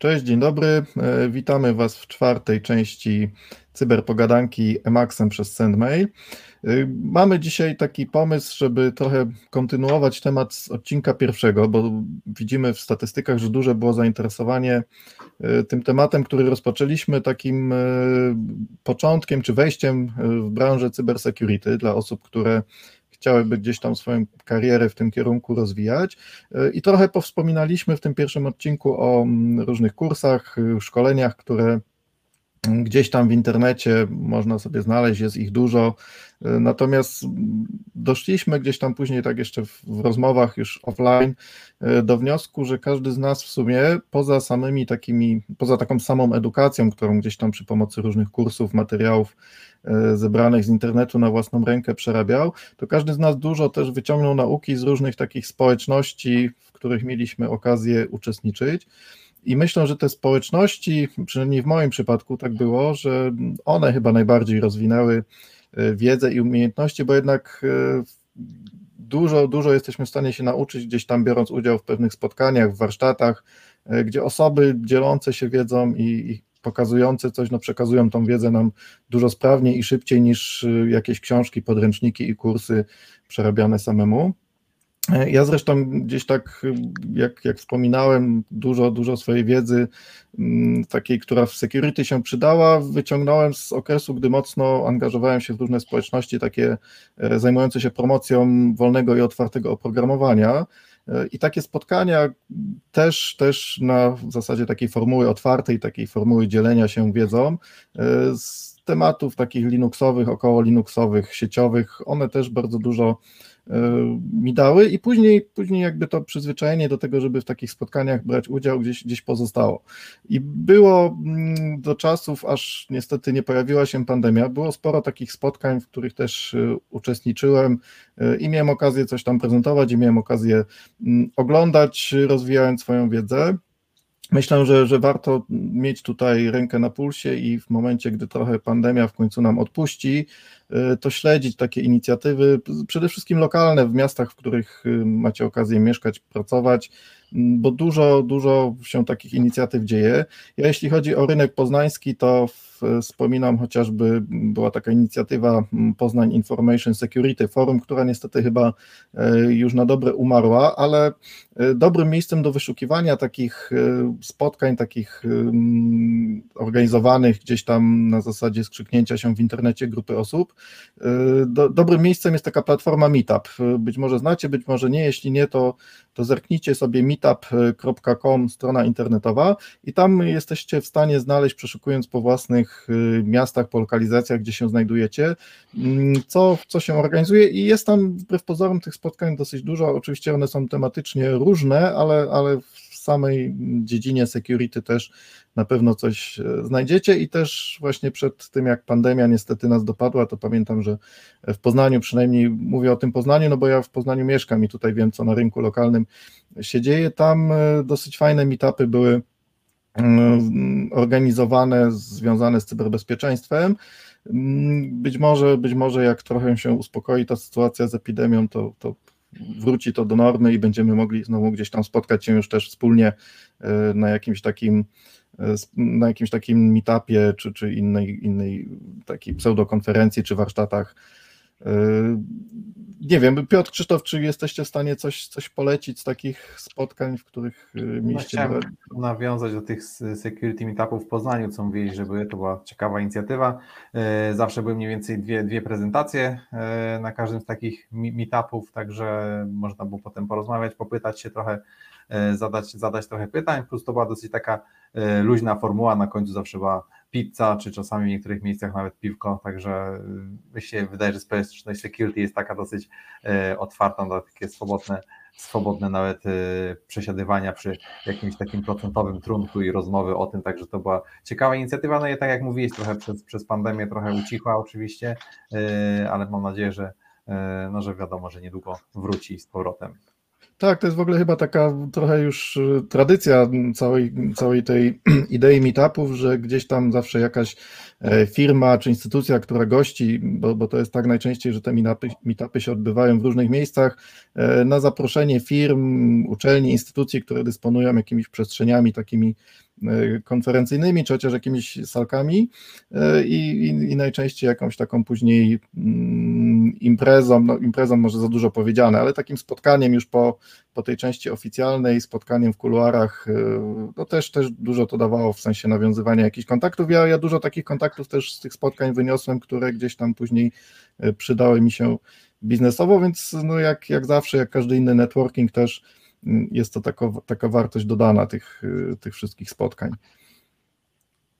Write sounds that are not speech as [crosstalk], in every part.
Cześć, dzień dobry. E, witamy Was w czwartej części cyberpogadanki Emaxem przez SendMail. E, mamy dzisiaj taki pomysł, żeby trochę kontynuować temat z odcinka pierwszego, bo widzimy w statystykach, że duże było zainteresowanie e, tym tematem, który rozpoczęliśmy takim początkiem czy wejściem w branżę cybersecurity dla osób, które chciałyby gdzieś tam swoją karierę w tym kierunku rozwijać. E, I trochę powspominaliśmy w tym pierwszym odcinku o mm, różnych kursach, y, szkoleniach, które gdzieś tam w internecie można sobie znaleźć, jest ich dużo. Natomiast doszliśmy gdzieś tam później, tak jeszcze w, rozmowach już offline, e, do wniosku, że każdy z nas w sumie, poza samymi takimi, poza taką samą edukacją, którą gdzieś tam przy pomocy różnych kursów, materiałów E, zebranych z internetu na własną rękę przerabiał, to każdy z nas dużo też wyciągnął nauki z różnych takich społeczności, w których mieliśmy okazję uczestniczyć. I myślę, że te społeczności, przynajmniej w moim przypadku tak było, że one chyba najbardziej rozwinęły wiedzę i umiejętności, bo jednak e, dużo, dużo jesteśmy w stanie się nauczyć gdzieś tam biorąc udział w pewnych spotkaniach, w warsztatach, gdzie osoby dzielące się wiedzą i, pokazujące coś, no przekazują tą wiedzę nam dużo sprawniej i szybciej niż y, jakieś książki, podręczniki i kursy przerabiane samemu. E, ja zresztą gdzieś tak, jak, jak wspominałem, dużo, dużo swojej wiedzy, mm, takiej, która w security się przydała, wyciągnąłem z okresu, gdy mocno angażowałem się w różne społeczności takie e, zajmujące się promocją wolnego i otwartego oprogramowania. I takie spotkania też, też na zasadzie takiej formuły otwartej, takiej formuły dzielenia się wiedzą e, z tematów takich Linuxowych, około Linuxowych, sieciowych, one też bardzo dużo E, mi dały i później, później jakby to przyzwyczajenie do tego, żeby w takich spotkaniach brać udział gdzieś, gdzieś pozostało. I było mm, do czasów, aż niestety nie pojawiła się pandemia, było sporo takich spotkań, w których też e, uczestniczyłem e, i miałem okazję coś tam prezentować i miałem okazję mm, oglądać, rozwijając swoją wiedzę. Myślę, że, że warto mieć tutaj rękę na pulsie i w momencie, gdy trochę pandemia w końcu nam odpuści, y, to śledzić takie inicjatywy, przede wszystkim lokalne w miastach, w których y, macie okazję mieszkać, pracować, bo dużo, dużo się takich inicjatyw dzieje. Ja jeśli chodzi o rynek poznański, to wspominam chociażby, była taka inicjatywa Poznań Information Security Forum, która niestety chyba e, już na dobre umarła, ale e, dobrym miejscem do wyszukiwania takich e, spotkań, takich organizowanych gdzieś tam na zasadzie skrzyknięcia się w internecie grupy osób, do, dobrym miejscem jest taka platforma Meetup. Być może znacie, być może nie, jeśli nie, to, to zerknijcie sobie meetup.com, strona internetowa i tam jesteście w stanie znaleźć, przeszukując po własnych Y, miastach, po lokalizacjach, gdzie się znajdujecie, mm, co, co się organizuje i jest tam wbrew pozorom tych spotkań dosyć dużo, oczywiście one są tematycznie różne, ale, ale samej dziedzinie security też na pewno coś e, znajdziecie i też właśnie przed tym jak pandemia niestety nas dopadła, to pamiętam, że w Poznaniu przynajmniej mówię o tym Poznaniu, no bo ja w Poznaniu mieszkam i tutaj wiem co na rynku lokalnym się dzieje, tam e, dosyć fajne meetupy były Mm, organizowane, związane z cyberbezpieczeństwem. Mm, być może, być może jak trochę się uspokoi ta sytuacja z epidemią, to, to wróci to do normy i będziemy mogli znowu gdzieś tam spotkać się już też wspólnie e, na jakimś takim e, na jakimś takim meetupie, czy, czy innej, innej takiej pseudokonferencji, czy warsztatach nie wiem, Piotr Krzysztof, czy jesteście w stanie coś, coś polecić z takich spotkań, w których yy, no, mieliście... No, chciałem nawiązać do tych security meetupów w Poznaniu, co mówili, że były, to była ciekawa inicjatywa. Yy, zawsze były mniej więcej dwie, dwie prezentacje na każdym z takich meetupów, także można było potem porozmawiać, popytać się trochę, zadać, zadać trochę pytań, plus to była dosyć taka luźna formuła, na końcu zawsze była pizza, czy czasami w niektórych miejscach nawet piwko, także y, mi się wydaje, że społeczność security jest taka dosyć e, otwarta na takie swobodne, swobodne nawet e, przesiadywania przy jakimś takim procentowym trunku i rozmowy o tym, także to była ciekawa inicjatywa, no i tak jak mówiłeś, trochę przez, przez pandemię trochę ucichła oczywiście, ale mam nadzieję, że no, że wiadomo, że niedługo wróci z powrotem. Tak, to jest w ogóle chyba taka trochę już y, tradycja całej, całej tej [clears throat] idei meetupów, że gdzieś tam zawsze jakaś e, firma czy instytucja, która gości, bo, bo to jest tak najczęściej, że te meetupy, meetupy się odbywają w różnych miejscach, e, na zaproszenie firm, uczelni, instytucji, które dysponują jakimiś przestrzeniami takimi konferencyjnymi, czy chociaż jakimiś salkami i, i, i najczęściej jakąś taką później mm, imprezą, no imprezą może za dużo powiedziane, ale takim spotkaniem już po, po tej części oficjalnej, spotkaniem w kuluarach, no też, też dużo to dawało w sensie nawiązywania jakichś kontaktów. Ja, ja dużo takich kontaktów też z tych spotkań wyniosłem, które gdzieś tam później przydały mi się biznesowo, więc no jak, jak zawsze, jak każdy inny networking też jest to taka, taka wartość dodana tych, tych wszystkich spotkań.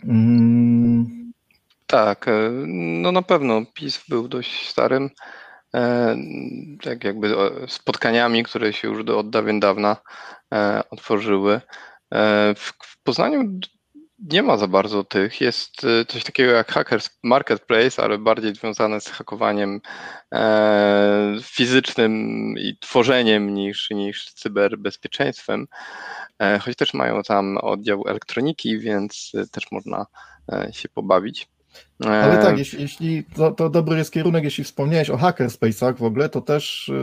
Mm. Tak, e, no na pewno PiS był dość starym, e, tak jakby spotkaniami, które się już od dawien dawna e, otworzyły. W Poznaniu nie ma za bardzo tych. Jest y, coś takiego jak Hackers Marketplace, ale bardziej związane z hakowaniem e, fizycznym i tworzeniem niż, niż cyberbezpieczeństwem. E, choć też mają tam oddział elektroniki, więc też można e, się pobawić. Ale tak, jeśli, jeśli to, to, dobry jest kierunek, jeśli wspomniałeś o hackerspace'ach w ogóle, to też y,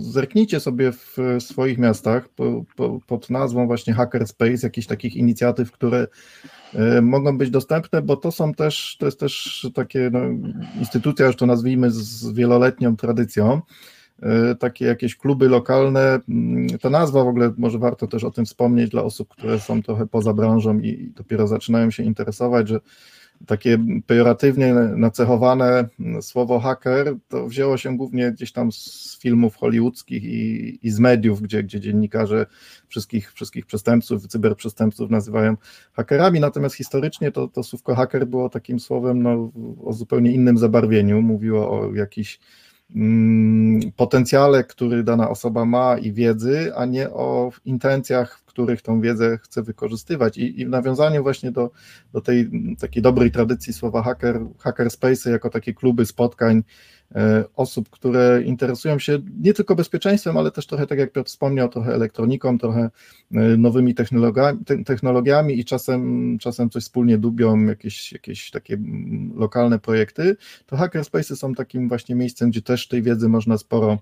zerknijcie sobie w swoich miastach po, po, pod nazwą właśnie hackerspace, jakichś takich inicjatyw, które y, mogą być dostępne, bo to są też, to jest też takie no, instytucja, już to nazwijmy z wieloletnią tradycją, y, takie jakieś kluby lokalne. Mm, ta nazwa w ogóle może warto też o tym wspomnieć dla osób, które są trochę poza branżą i dopiero zaczynają się interesować, że takie pejoratywnie nacechowane słowo hacker to wzięło się głównie gdzieś tam z filmów hollywoodzkich i, i z mediów, gdzie, gdzie dziennikarze wszystkich, wszystkich przestępców, cyberprzestępców nazywają hakerami, natomiast historycznie to, to słówko haker było takim słowem no, o zupełnie innym zabarwieniu, mówiło o jakichś mm, potencjale, który dana osoba ma i wiedzy, a nie o intencjach których tą wiedzę chce wykorzystywać. I, i w nawiązaniu właśnie do, do tej takiej dobrej tradycji słowa hacker, hackerspace jako takie kluby spotkań e, osób, które interesują się nie tylko bezpieczeństwem, ale też trochę, tak jak Piotr wspomniał, trochę elektroniką, trochę e, nowymi technologiami, te, technologiami i czasem, czasem coś wspólnie dubią, jakieś, jakieś takie lokalne projekty, to hackerspace są takim właśnie miejscem, gdzie też tej wiedzy można sporo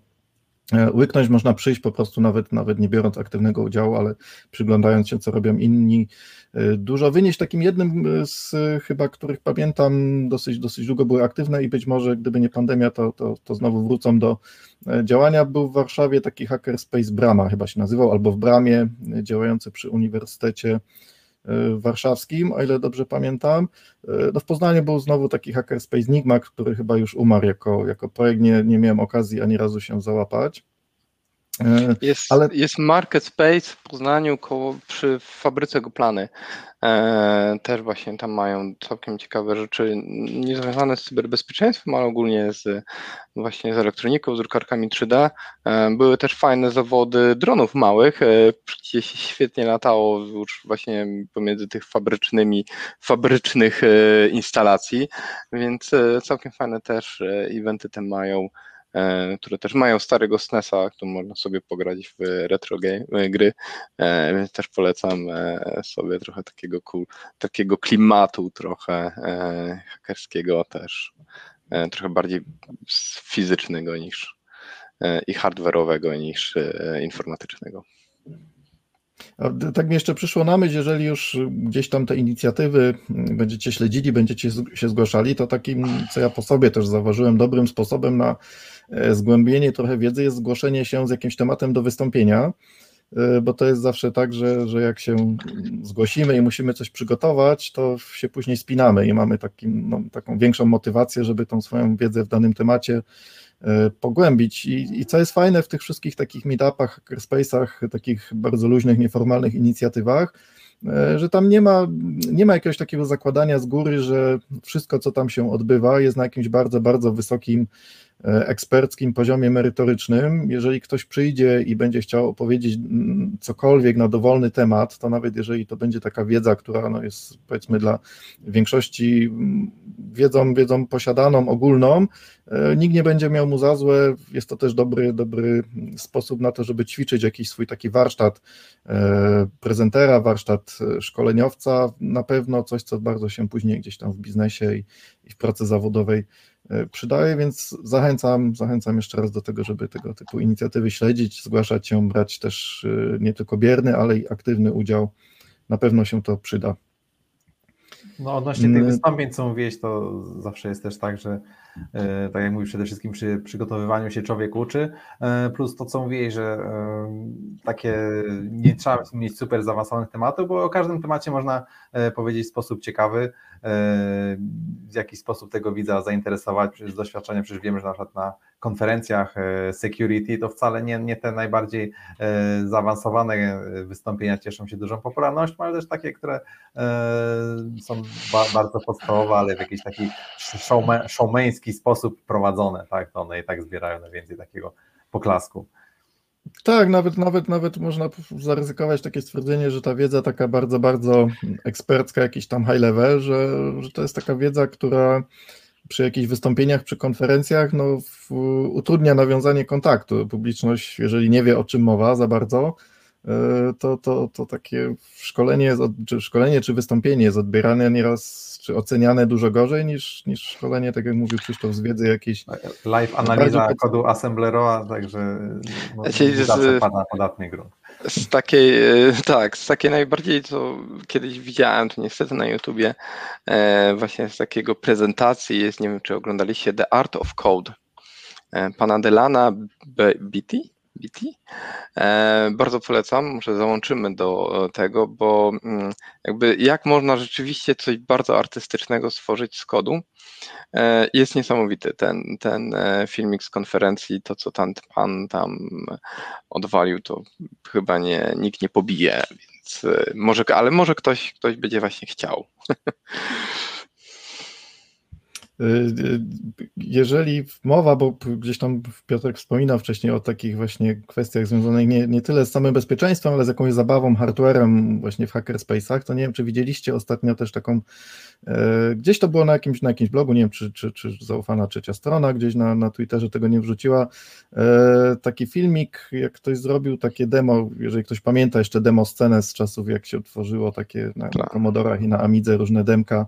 łyknąć można przyjść po prostu nawet, nawet nie biorąc aktywnego udziału, ale przyglądając się, co robią inni. E, dużo wynieść takim jednym z chyba, których pamiętam, dosyć, dosyć długo były aktywne i być może gdyby nie pandemia, to, to, to znowu wrócą do e, działania. Był w Warszawie taki hackerspace Brama chyba się nazywał, albo w Bramie, działający przy Uniwersytecie warszawskim, o ile dobrze pamiętam. No w Poznaniu był znowu taki hackerspace Nigma, który chyba już umarł jako, jako projekt, nie, nie miałem okazji ani razu się załapać. Jest, Ale... jest Market Space w Poznaniu koło, przy fabryce Goplany. E, też właśnie tam mają całkiem ciekawe rzeczy, nie związane z cyberbezpieczeństwem, ale ogólnie z właśnie z elektroniką, z drukarkami 3D. E, były też fajne zawody dronów małych, e, gdzie się świetnie latało już właśnie pomiędzy tych fabrycznymi, fabrycznych e, instalacji, więc e, całkiem fajne też e, eventy te mają. E, które też mają starego SNESa, tu można sobie pograć w retro game, e, gry, e, więc też polecam sobie trochę takiego cool, takiego klimatu trochę hakerskiego też, trochę bardziej fizycznego niż i hardware'owego niż informatycznego. Tak mi jeszcze przyszło na myśl, jeżeli już gdzieś tam te inicjatywy będziecie śledzili, będziecie się zgłaszali, to takim, co ja po sobie też zauważyłem, dobrym sposobem na e, zgłębienie trochę wiedzy jest zgłoszenie się z jakimś tematem do wystąpienia, e, bo to jest zawsze tak, że, że jak się zgłosimy i musimy coś przygotować, to się później spinamy i mamy takim, no, taką większą motywację, żeby tą swoją wiedzę w danym temacie E, pogłębić. I, I, co jest fajne w tych wszystkich takich meetupach, hackerspace'ach, takich bardzo luźnych, nieformalnych inicjatywach, e, że tam nie ma, nie ma jakiegoś takiego zakładania z góry, że wszystko, co tam się odbywa, jest na jakimś bardzo, bardzo wysokim E, eksperckim poziomie merytorycznym. Jeżeli ktoś przyjdzie i będzie chciał opowiedzieć mm, cokolwiek na dowolny temat, to nawet jeżeli to będzie taka wiedza, która no jest powiedzmy dla większości mm, wiedzą, wiedzą posiadaną, ogólną, e, nikt nie będzie miał mu za złe. Jest to też dobry, dobry sposób na to, żeby ćwiczyć jakiś swój taki warsztat e, prezentera, warsztat szkoleniowca, na pewno coś, co bardzo się później gdzieś tam w biznesie i, i w pracy zawodowej E, przydaje, więc zachęcam, zachęcam jeszcze raz do tego, żeby tego typu inicjatywy śledzić, zgłaszać się, brać też e, nie tylko bierny, ale i aktywny udział na pewno się to przyda. No odnośnie tych mm. wystąpień, co mówiłeś, to zawsze jest też tak, że e, tak jak mówisz, przede wszystkim przy przygotowywaniu się człowiek uczy, e, plus to, co mówiłeś, że e, takie nie trzeba mieć super zaawansowanych tematów, bo o każdym temacie można powiedzieć w sposób ciekawy, w jaki sposób tego widza zainteresować, z doświadczenia przecież wiemy, że na przykład na konferencjach security to wcale nie, nie te najbardziej zaawansowane wystąpienia cieszą się dużą popularnością, ale też takie, które są ba, bardzo podstawowe, ale w jakiś taki showmeński sposób prowadzone, tak, to one i tak zbierają najwięcej takiego poklasku. Tak, nawet, nawet, nawet można zaryzykować takie stwierdzenie, że ta wiedza taka bardzo, bardzo ekspercka, jakiś tam high level, że, że to jest taka wiedza, która przy jakichś wystąpieniach, przy konferencjach, no, w, utrudnia nawiązanie kontaktu. Publiczność, jeżeli nie wie o czym mowa za bardzo, to, to, to takie szkolenie, czy szkolenie czy wystąpienie jest odbierane nieraz, czy oceniane dużo gorzej niż, niż szkolenie, tak jak mówił Krzysztof, z wiedzy jakiejś. Live analiza kodu Assembleroa, także no, z, pada podatny grunt. Z takiej, e, tak, z takiej najbardziej, co kiedyś widziałem, to niestety na YouTubie, e, właśnie z takiego prezentacji jest, nie wiem, czy oglądaliście The Art of Code pana Delana Beatty, BT. E, bardzo polecam, może załączymy do tego, bo mm, jakby jak można rzeczywiście coś bardzo artystycznego stworzyć z kodu, e, jest niesamowity ten, ten e, filmik z konferencji, to co tam pan tam odwalił, to chyba nie, nikt nie pobije, więc może, ale może ktoś, ktoś będzie właśnie chciał. [laughs] Jeżeli mowa, bo gdzieś tam Piotrek wspominał wcześniej o takich właśnie kwestiach związanych nie, nie tyle z samym bezpieczeństwem, ale z jakąś zabawą, hardwarem właśnie w hackerspace'ach, to nie wiem, czy widzieliście ostatnio też taką, e, gdzieś to było na jakimś, na jakimś blogu, nie wiem, czy, czy, czy zaufana trzecia strona gdzieś na, na Twitterze tego nie wrzuciła, e, taki filmik, jak ktoś zrobił takie demo, jeżeli ktoś pamięta jeszcze demo scenę z czasów, jak się otworzyło takie na, na Commodorach i na Amidze różne demka,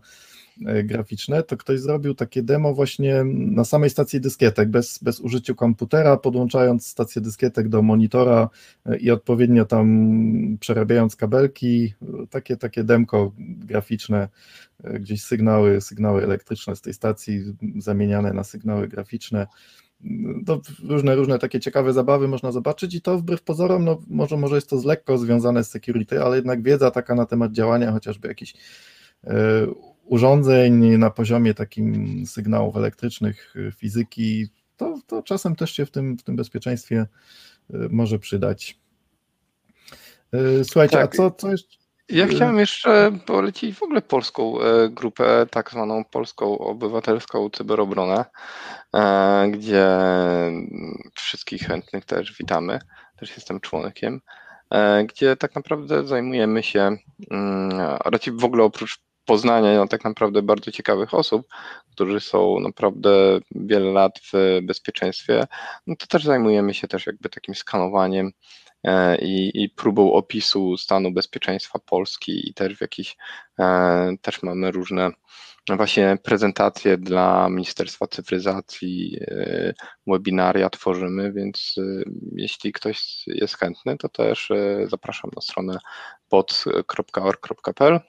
graficzne, to ktoś zrobił takie demo właśnie na samej stacji dyskietek, bez, bez użycia komputera, podłączając stację dyskietek do monitora e, i odpowiednio tam przerabiając kabelki, takie, takie demko graficzne, e, gdzieś sygnały, sygnały elektryczne z tej stacji zamieniane na sygnały graficzne. To różne, różne takie ciekawe zabawy można zobaczyć i to wbrew pozorom, no może, może jest to lekko związane z security, ale jednak wiedza taka na temat działania chociażby jakichś urządzeń na poziomie takim sygnałów elektrycznych, y, fizyki, to, to czasem też się w tym, w tym bezpieczeństwie y, może przydać. Y, słuchajcie, tak. a co, co jeszcze? Ja chciałem jeszcze polecić w ogóle polską e, grupę, tak zwaną polską obywatelską cyberobronę, e, gdzie wszystkich chętnych też witamy, też jestem członkiem, e, gdzie tak naprawdę zajmujemy się, mm, raczej w ogóle oprócz poznania no, tak naprawdę bardzo ciekawych osób, którzy są naprawdę wiele lat w bezpieczeństwie, no to też zajmujemy się też jakby takim skanowaniem e, i, i próbą opisu stanu bezpieczeństwa Polski i też w jakiś, e, też mamy różne właśnie prezentacje dla Ministerstwa Cyfryzacji, e, webinaria tworzymy, więc jeśli ktoś jest chętny, to też zapraszam na stronę pod.org.pl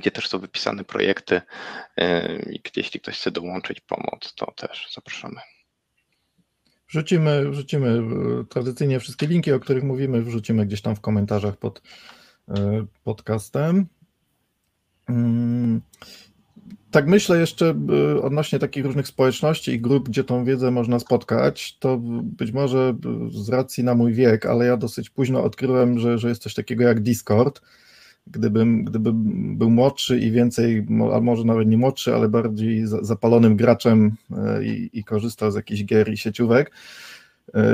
gdzie też są wypisane projekty e, i jeśli ktoś chce dołączyć pomoc, to też zapraszamy. Wrzucimy, wrzucimy e, tradycyjnie wszystkie linki, o których mówimy, wrzucimy gdzieś tam w komentarzach pod podcastem. Mm, tak myślę jeszcze odnośnie takich różnych społeczności i grup, gdzie tą wiedzę można spotkać, to być może z racji na mój wiek, ale ja dosyć późno odkryłem, że, że jest coś takiego jak Discord gdybym, gdybym był młodszy i więcej, a może nawet nie młodszy, ale bardziej zapalonym graczem e, i, i korzystał z jakichś gier i sieciówek,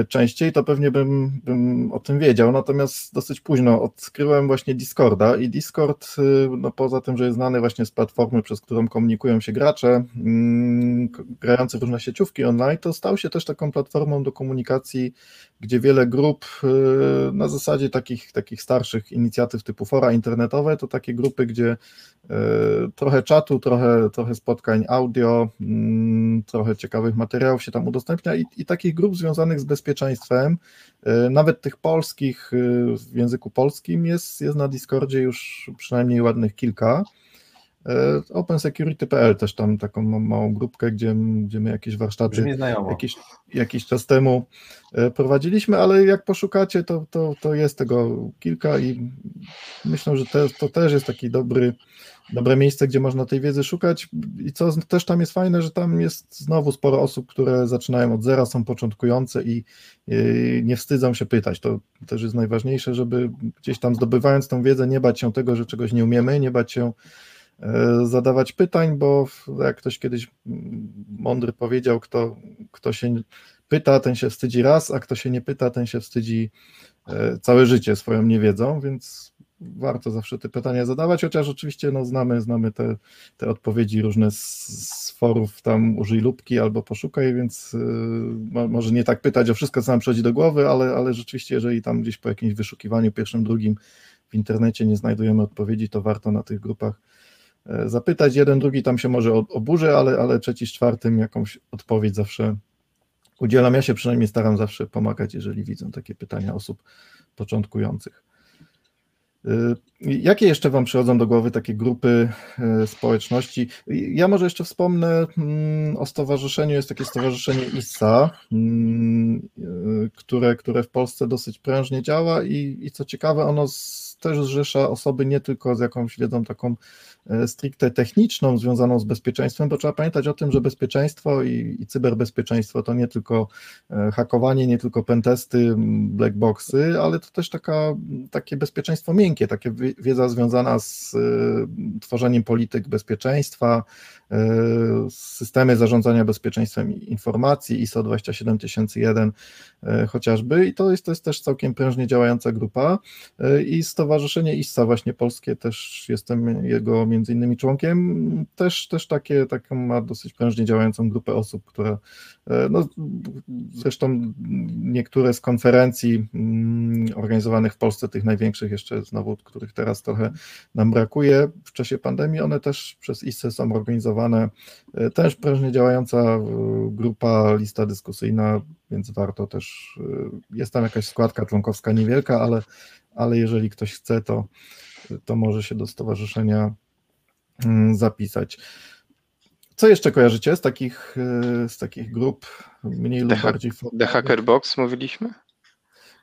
częściej, to pewnie bym, bym o tym wiedział. Natomiast dosyć późno odkryłem właśnie Discorda i Discord, y, no poza tym, że jest znany właśnie z platformy, przez którą komunikują się gracze, mm, grający w różne sieciówki online, to stał się też taką platformą do komunikacji, gdzie wiele grup y, na zasadzie takich, takich starszych inicjatyw typu fora internetowe, to takie grupy, gdzie y, trochę czatu, trochę, trochę spotkań audio, mm, trochę ciekawych materiałów się tam udostępnia i, i takich grup związanych z bezpieczeństwem, nawet tych polskich w języku polskim jest, jest na Discordzie już przynajmniej ładnych kilka. E, OpenSecurity.pl też tam taką małą grupkę, gdzie, gdzie my jakieś warsztaty jakiś, jakiś czas temu e, prowadziliśmy, ale jak poszukacie, to, to, to jest tego kilka i myślę, że te, to też jest taki dobry, dobre miejsce, gdzie można tej wiedzy szukać i co też tam jest fajne, że tam jest znowu sporo osób, które zaczynają od zera, są początkujące i, i nie wstydzą się pytać. To też jest najważniejsze, żeby gdzieś tam zdobywając tą wiedzę nie bać się tego, że czegoś nie umiemy, nie bać się E, zadawać pytań, bo jak ktoś kiedyś mądry powiedział, kto, kto się pyta, ten się wstydzi raz, a kto się nie pyta, ten się wstydzi e, całe życie swoją niewiedzą, więc warto zawsze te pytania zadawać, chociaż oczywiście no, znamy, znamy te, te odpowiedzi różne z, z forów, tam użyj lubki albo poszukaj, więc y, może nie tak pytać o wszystko, co nam przychodzi do głowy, ale, ale rzeczywiście, jeżeli tam gdzieś po jakimś wyszukiwaniu pierwszym, drugim w internecie nie znajdujemy odpowiedzi, to warto na tych grupach E, zapytać. Jeden, drugi tam się może oburzy, ale, ale trzeci z czwartym jakąś odpowiedź zawsze udzielam. Ja się przynajmniej staram zawsze pomagać, jeżeli widzę takie pytania osób początkujących. E, jakie jeszcze Wam przychodzą do głowy takie grupy e, społeczności? Ja może jeszcze wspomnę mm, o stowarzyszeniu. Jest takie stowarzyszenie ISSA, mm, które, które w Polsce dosyć prężnie działa i, i co ciekawe, ono też zrzesza osoby nie tylko z jakąś wiedzą taką E, stricte techniczną związaną z bezpieczeństwem, bo trzeba pamiętać o tym, że bezpieczeństwo i, i cyberbezpieczeństwo to nie tylko e, hakowanie, nie tylko pentesty, blackboxy, ale to też taka, takie bezpieczeństwo miękkie, takie wiedza związana z y, tworzeniem polityk bezpieczeństwa, systemy zarządzania bezpieczeństwem informacji ISO 27001 y, chociażby. I to jest, to jest też całkiem prężnie działająca grupa i Stowarzyszenie ISSA właśnie polskie też jestem jego między innymi członkiem, też, też takie, taką ma dosyć prężnie działającą grupę osób, które e, no, zresztą niektóre z konferencji mm, organizowanych w Polsce, tych największych jeszcze znowu, których teraz trochę nam brakuje. W czasie pandemii, one też przez ISE są organizowane, e, też prężnie działająca e, grupa, lista dyskusyjna, więc warto też, jest tam jakaś składka członkowska niewielka, ale, ale jeżeli ktoś chce, to, to może się do stowarzyszenia Mm, zapisać. Co jeszcze kojarzycie z takich, e, z takich grup mniej lub bardziej formalnych? The Hacker Box mówiliśmy?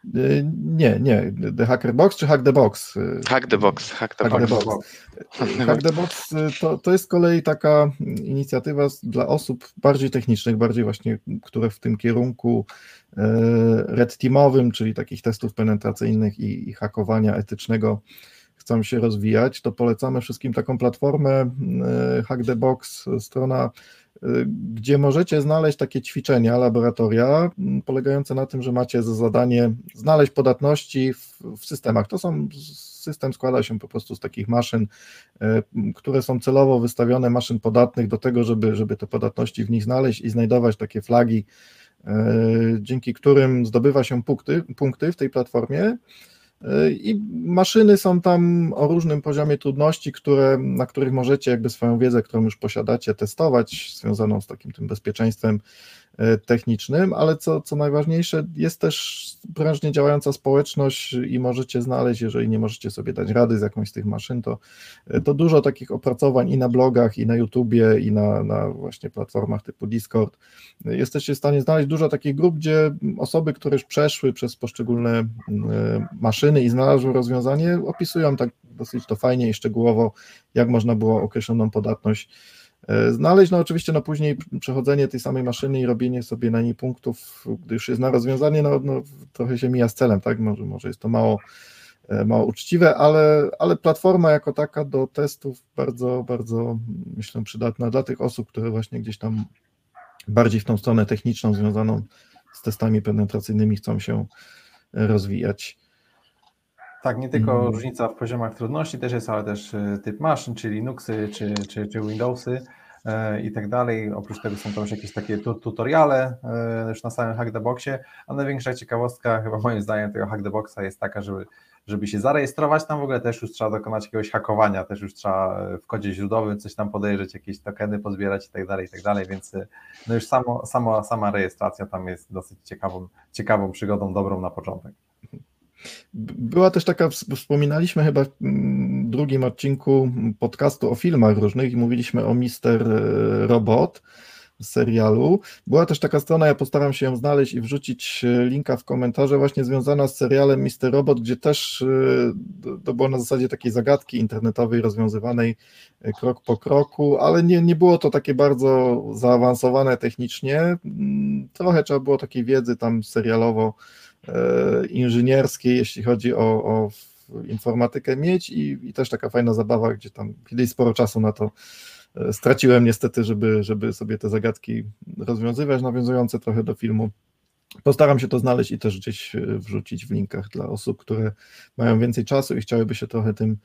E, nie, nie. The Hacker Box czy Hack the Box? E, hack the Box. Hack the, hack box. the box. Hack the Box to, to jest z kolei taka inicjatywa dla osób bardziej technicznych, bardziej właśnie, które w tym kierunku red teamowym, czyli takich testów penetracyjnych i, i hakowania etycznego chcą się rozwijać, to polecamy wszystkim taką platformę Hack the Box, strona, gdzie możecie znaleźć takie ćwiczenia, laboratoria, polegające na tym, że macie za zadanie znaleźć podatności w, w systemach. To są system składa się po prostu z takich maszyn, e, które są celowo wystawione, maszyn podatnych do tego, żeby, żeby te podatności w nich znaleźć i znajdować takie flagi, dzięki którym zdobywa się punkty, punkty w tej platformie i maszyny są tam o różnym poziomie trudności, które, na których możecie jakby swoją wiedzę, którą już posiadacie, testować, związaną z takim tym bezpieczeństwem technicznym, ale co, co najważniejsze, jest też prężnie działająca społeczność i możecie znaleźć, jeżeli nie możecie sobie dać rady z jakąś z tych maszyn, to, e, to dużo takich opracowań i na blogach, i na YouTubie, i na, na właśnie platformach typu Discord. Jesteście w stanie znaleźć dużo takich grup, gdzie osoby, które już przeszły przez poszczególne e, maszyny i znalazły rozwiązanie, opisują tak dosyć to fajnie i szczegółowo, jak można było określoną podatność E, znaleźć. No oczywiście no później przechodzenie tej samej maszyny i robienie sobie na niej punktów, gdy już jest na rozwiązanie, no, no trochę się mija z celem, tak? Może, może jest to mało, e, mało uczciwe, ale, ale platforma jako taka do testów bardzo, bardzo myślę przydatna dla tych osób, które właśnie gdzieś tam bardziej w tą stronę techniczną związaną z testami penetracyjnymi chcą się rozwijać. Tak, nie tylko mm. różnica w poziomach trudności też jest, ale też e, typ maszyn, czy Linuxy, czy, czy, czy Windowsy e, i tak dalej. Oprócz tego są tam już jakieś takie tutoriale e, już na samym Hack the Boxie, a największa ciekawostka chyba moim zdaniem tego Hack the Boxa jest taka, żeby żeby się zarejestrować tam w ogóle też już trzeba dokonać jakiegoś hakowania, też już trzeba w kodzie źródłowym coś tam podejrzeć, jakieś tokeny pozbierać i tak dalej, i tak dalej, więc no już samo, samo, sama rejestracja tam jest dosyć ciekawą, ciekawą przygodą, dobrą na początek. Była też taka, wspominaliśmy chyba w drugim odcinku podcastu o filmach różnych i mówiliśmy o Mister Robot z serialu. Była też taka strona, ja postaram się ją znaleźć i wrzucić linka w komentarze, właśnie związana z serialem Mister Robot, gdzie też e, to było na zasadzie takiej zagadki internetowej rozwiązywanej e, krok po kroku, ale nie, nie było to takie bardzo zaawansowane technicznie. Trochę trzeba było takiej wiedzy tam serialowo E, inżynierskiej, jeśli chodzi o, o informatykę mieć i, i, też taka fajna zabawa, gdzie tam kiedyś sporo czasu na to e, straciłem niestety, żeby, żeby sobie te zagadki rozwiązywać, nawiązujące trochę do filmu. Postaram się to znaleźć i też gdzieś e, wrzucić w linkach dla osób, które mają więcej czasu i chciałyby się trochę tym E,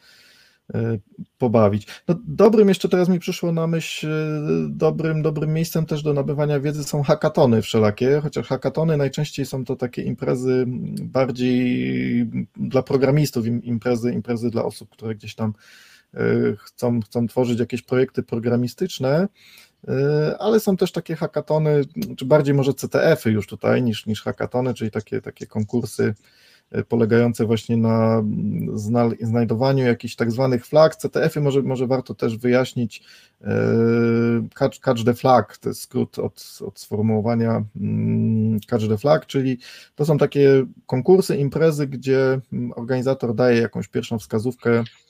pobawić. No, dobrym jeszcze teraz mi przyszło na myśl, e, dobrym, dobrym miejscem też do nabywania wiedzy są hakatony wszelakie, chociaż hakatony najczęściej są to takie imprezy bardziej dla programistów, imprezy, imprezy dla osób, które gdzieś tam e, chcą, chcą tworzyć jakieś projekty programistyczne, ale są też takie hakatony, czy bardziej może CTF-y już tutaj niż, niż hakatony, czyli takie, takie konkursy polegające właśnie na znajdowaniu jakichś tak zwanych flag. CTF-y może, może warto też wyjaśnić. E, catch, catch the flag to jest skrót od, od sformułowania mm, catch the flag, czyli to są takie konkursy, imprezy, gdzie organizator daje jakąś pierwszą wskazówkę E,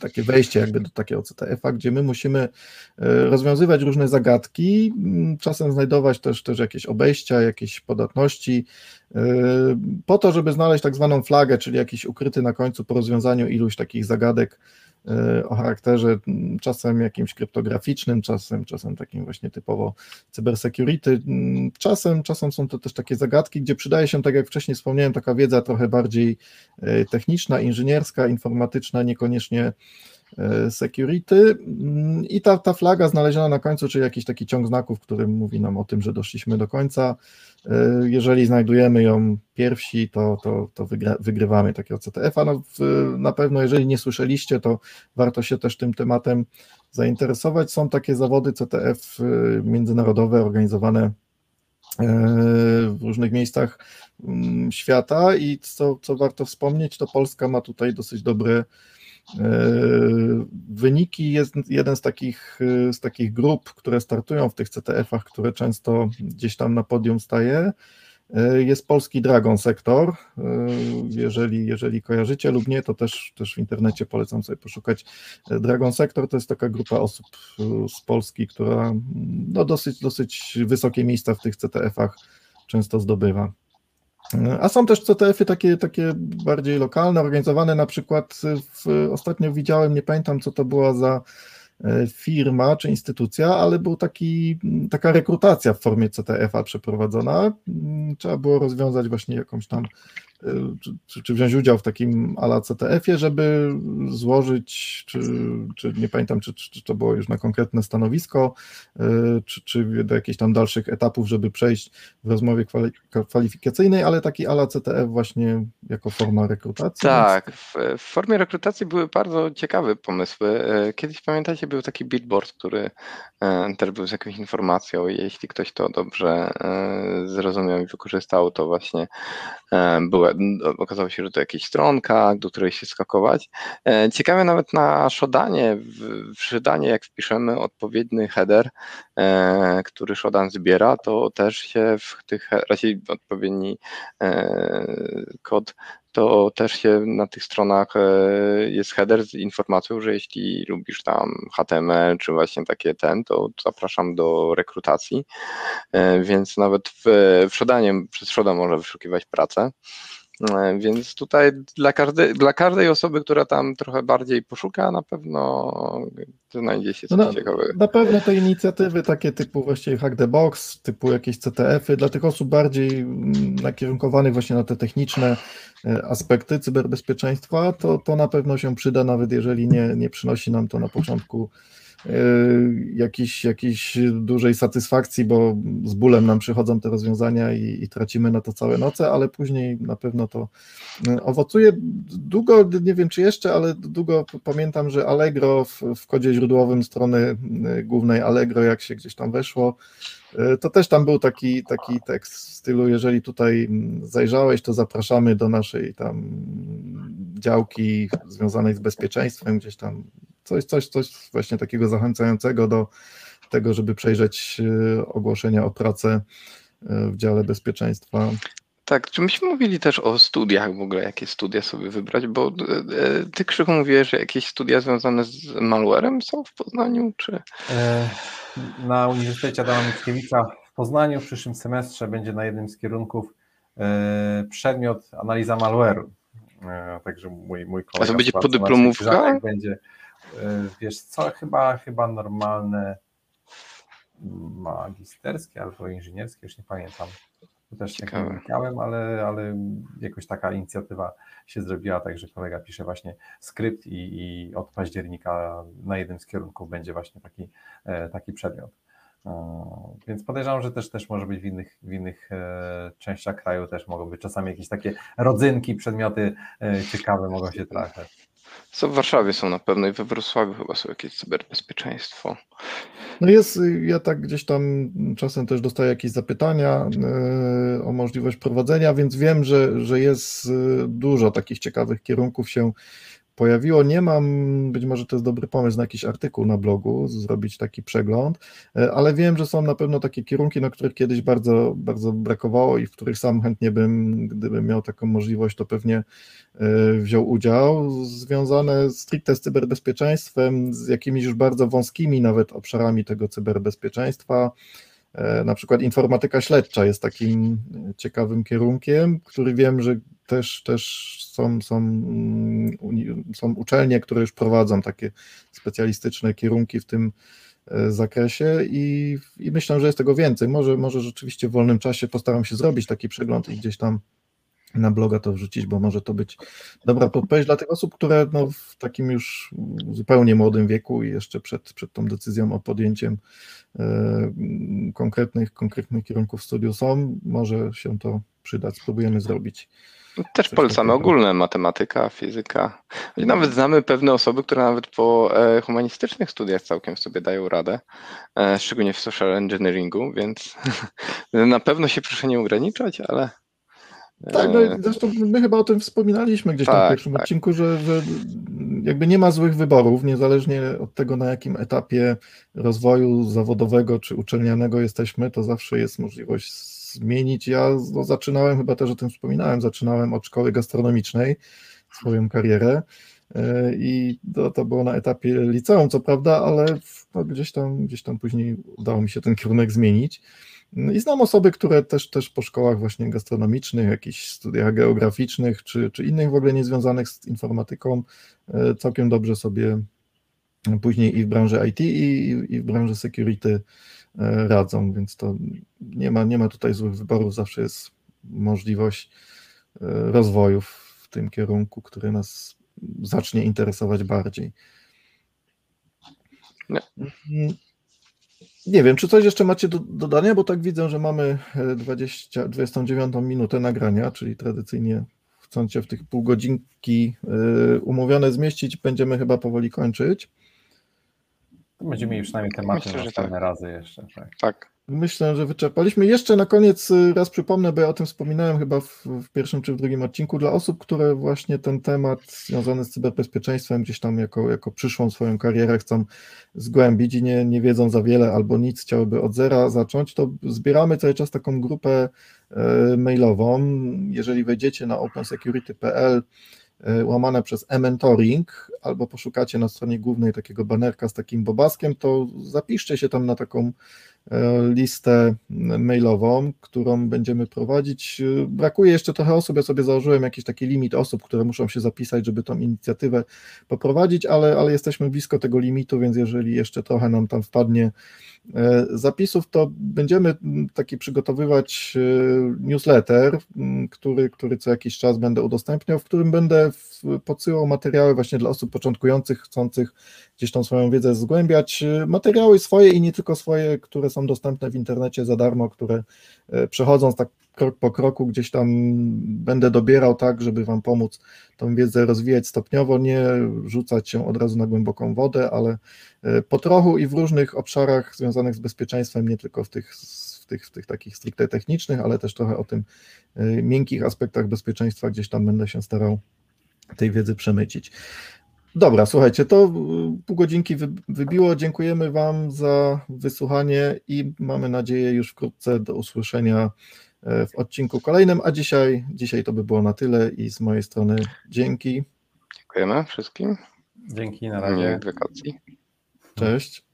takie wejście jakby do takiego CTF-a, gdzie my musimy e, rozwiązywać różne zagadki, czasem znajdować też, też jakieś obejścia, jakieś podatności, e, po to, żeby znaleźć tak zwaną flagę, czyli jakiś ukryty na końcu po rozwiązaniu iluś takich zagadek o charakterze czasem jakimś kryptograficznym, czasem, czasem takim właśnie typowo cybersecurity. Czasem, czasem są to też takie zagadki, gdzie przydaje się, tak jak wcześniej wspomniałem, taka wiedza trochę bardziej techniczna, inżynierska, informatyczna, niekoniecznie security mm, i ta, ta flaga znaleziona na końcu, czyli jakiś taki ciąg znaków, który mówi nam o tym, że doszliśmy do końca. E, jeżeli znajdujemy ją pierwsi, to, to, to wygra, wygrywamy takiego CTF-a. No, na pewno, jeżeli nie słyszeliście, to warto się też tym tematem zainteresować. Są takie zawody CTF e, międzynarodowe organizowane w różnych miejscach mm, świata i co, co warto wspomnieć, to Polska ma tutaj dosyć dobre E, wyniki jest jeden z takich, e, z takich grup, które startują w tych CTF-ach, które często gdzieś tam na podium staje. E, jest polski Dragon Sektor. Jeżeli, jeżeli kojarzycie lub nie, to też, też w internecie polecam sobie poszukać. Dragon Sektor to jest taka grupa osób z Polski, która no dosyć, dosyć wysokie miejsca w tych CTF-ach często zdobywa. A są też CTF-y takie, takie bardziej lokalne, organizowane na przykład w, ostatnio widziałem, nie pamiętam co to była za e, firma czy instytucja, ale był taki, taka rekrutacja w formie CTF-a przeprowadzona. Trzeba było rozwiązać właśnie jakąś tam czy, czy, wziąć udział w takim ala CTF-ie, żeby złożyć, czy, czy nie pamiętam, czy, czy, to było już na konkretne stanowisko, y, czy, czy do jakichś tam dalszych etapów, żeby przejść w rozmowie kwalifikacyjnej, ale taki ala CTF właśnie jako forma rekrutacji. Tak, w, w formie rekrutacji były bardzo ciekawe pomysły. E, kiedyś pamiętacie, był taki billboard, który e, też był z jakąś informacją jeśli ktoś to dobrze zrozumiał i wykorzystał, to właśnie były okazało się, że to jakaś stronka, do której się skakować. E, ciekawe nawet na Shodanie, w Shodanie jak wpiszemy odpowiedni header, e, który Shodan zbiera, to też się w tych, raczej odpowiedni e, kod to też się na tych stronach jest header z informacją, że jeśli lubisz tam HTML czy właśnie takie ten, to zapraszam do rekrutacji, więc nawet w, w przez Shoda może wyszukiwać pracę. E, więc tutaj dla każdej, dla każdej osoby, która tam trochę bardziej poszuka, na pewno znajdzie się coś no ciekawego. Na pewno te inicjatywy takie typu właściwie Hack the Box, typu jakieś CTF-y, dla tych osób bardziej mm, nakierunkowanych właśnie na te techniczne e, aspekty cyberbezpieczeństwa, to, to na pewno się przyda, nawet jeżeli nie, nie przynosi nam to na początku jakiejś, jakiejś dużej satysfakcji, bo z bólem nam przychodzą te rozwiązania i, i tracimy na to całe noce, ale później na pewno to owocuje. Długo, nie wiem czy jeszcze, ale długo pamiętam, że Allegro w, w kodzie źródłowym strony głównej Allegro, jak się gdzieś tam weszło, to też tam był taki, taki tekst w stylu, jeżeli tutaj mm, zajrzałeś, to zapraszamy do naszej tam działki związanej z bezpieczeństwem, gdzieś tam coś, coś, coś właśnie takiego zachęcającego do tego, żeby przejrzeć e, ogłoszenia o pracę e, w dziale bezpieczeństwa. Tak, czy myśmy mówili też o studiach w ogóle, jakie studia sobie wybrać, bo ty Krzyku mówiłeś, że jakieś studia związane z malwarem są w Poznaniu, czy na Uniwersytecie Adama Mickiewicza w Poznaniu w przyszłym semestrze będzie na jednym z kierunków e, przedmiot analiza malware'u. E, także mój, mój kolega... A to będzie podyplomówka? Będzie, e, wiesz co, chyba, chyba normalne magisterskie albo inżynierskie, już nie pamiętam. To też się nie wiedziałem, ale, ale jakoś taka inicjatywa się zrobiła, także kolega pisze właśnie skrypt i, i od października na jednym z kierunków będzie właśnie taki, e, taki przedmiot. E, więc podejrzewam, że też, też może być w innych, w innych e, częściach kraju też mogą być czasami jakieś takie rodzynki, przedmioty ciekawe mogą się trafiać. Co w Warszawie są na pewno i we Wrocławiu chyba są jakieś cyberbezpieczeństwo. No jest, ja tak gdzieś tam czasem też dostaję jakieś zapytania e, o możliwość prowadzenia, więc wiem, że, że jest e, dużo takich ciekawych kierunków się pojawiło. Nie mam, być może to jest dobry pomysł na jakiś artykuł na blogu, zrobić taki przegląd, e, ale wiem, że są na pewno takie kierunki, na których kiedyś bardzo, bardzo brakowało i w których sam chętnie bym, gdybym miał taką możliwość, to pewnie e, wziął udział, związane stricte z cyberbezpieczeństwem, z jakimiś już bardzo wąskimi nawet obszarami tego cyberbezpieczeństwa. E, na przykład informatyka śledcza jest takim ciekawym kierunkiem, który wiem, że też, też są, są, mm, są uczelnie, które już prowadzą takie specjalistyczne kierunki w tym e, zakresie i, i myślę, że jest tego więcej. Może, może rzeczywiście w wolnym czasie postaram się zrobić taki przegląd i gdzieś tam na bloga to wrzucić, bo może to być dobra podpowiedź dla tych osób, które no w takim już zupełnie młodym wieku i jeszcze przed, przed tą decyzją o podjęciem e, konkretnych, konkretnych kierunków studiów są. Może się to przydać. Spróbujemy zrobić. Też polecamy ogólne matematyka, fizyka. Nawet znamy pewne osoby, które nawet po e, humanistycznych studiach całkiem sobie dają radę, e, szczególnie w social engineeringu, więc [laughs] na pewno się proszę nie ograniczać, ale. Tak, no zresztą my chyba o tym wspominaliśmy gdzieś tak, tam w tak, pierwszym tak. odcinku, że, że jakby nie ma złych wyborów, niezależnie od tego, na jakim etapie rozwoju zawodowego czy uczelnianego jesteśmy, to zawsze jest możliwość zmienić. Ja no, zaczynałem, chyba też o tym wspominałem, zaczynałem od szkoły gastronomicznej swoją karierę e, i to, to było na etapie liceum, co prawda, ale no, gdzieś, tam, gdzieś tam później udało mi się ten kierunek zmienić. No I znam osoby, które też, też po szkołach właśnie gastronomicznych, jakichś studiach geograficznych, czy, czy innych w ogóle niezwiązanych z informatyką, e, całkiem dobrze sobie później i w branży IT, i, i w branży security E, radzą, więc to nie ma, nie ma tutaj złych wyborów, zawsze jest możliwość e, rozwoju w tym kierunku, który nas zacznie interesować bardziej. Nie. Nie wiem, czy coś jeszcze macie do dodania, bo tak widzę, że mamy 20, 29 minutę nagrania, czyli tradycyjnie chcąc się w tych pół godzinki e, umówione zmieścić, będziemy chyba powoli kończyć. Będziemy mieli przynajmniej tematy Myślę, następne tak. razy jeszcze. Tak. tak. Myślę, że wyczerpaliśmy. Jeszcze na koniec y, raz przypomnę, bo ja o tym wspominałem chyba w, w, pierwszym czy w drugim odcinku, dla osób, które właśnie ten temat związany z cyberbezpieczeństwem gdzieś tam jako, jako przyszłą swoją karierę chcą zgłębić i nie, nie wiedzą za wiele albo nic, chciałyby od zera zacząć, to zbieramy cały czas taką grupę e, mailową. Jeżeli wejdziecie na opensecurity.pl E, łamane przez e-mentoring, albo poszukacie na stronie głównej takiego banerka z takim bobaskiem, to zapiszcie się tam na taką e, listę mailową, którą będziemy prowadzić. Brakuje jeszcze trochę osób, ja sobie założyłem jakiś taki limit osób, które muszą się zapisać, żeby tą inicjatywę poprowadzić, ale, ale jesteśmy blisko tego limitu, więc jeżeli jeszcze trochę nam tam wpadnie E, zapisów, to będziemy taki przygotowywać e, newsletter, który, który co jakiś czas będę udostępniał, w którym będę podsyłał materiały właśnie dla osób początkujących, chcących gdzieś tą swoją wiedzę zgłębiać, materiały swoje i nie tylko swoje, które są dostępne w internecie za darmo, które przechodząc tak krok po kroku gdzieś tam będę dobierał tak, żeby Wam pomóc tą wiedzę rozwijać stopniowo, nie rzucać się od razu na głęboką wodę, ale po trochu i w różnych obszarach związanych z bezpieczeństwem, nie tylko w tych tych, tych takich stricte technicznych, ale też trochę o tym y, miękkich aspektach bezpieczeństwa gdzieś tam będę się starał tej wiedzy przemycić. Dobra, słuchajcie, to y, pół godzinki wybiło. Dziękujemy Wam za wysłuchanie i mamy nadzieję już wkrótce do usłyszenia e, w odcinku kolejnym. A dzisiaj, dzisiaj to by było na tyle i z mojej strony dzięki. Dziękujemy wszystkim. Dzięki, na razie. Wakacji. Cześć.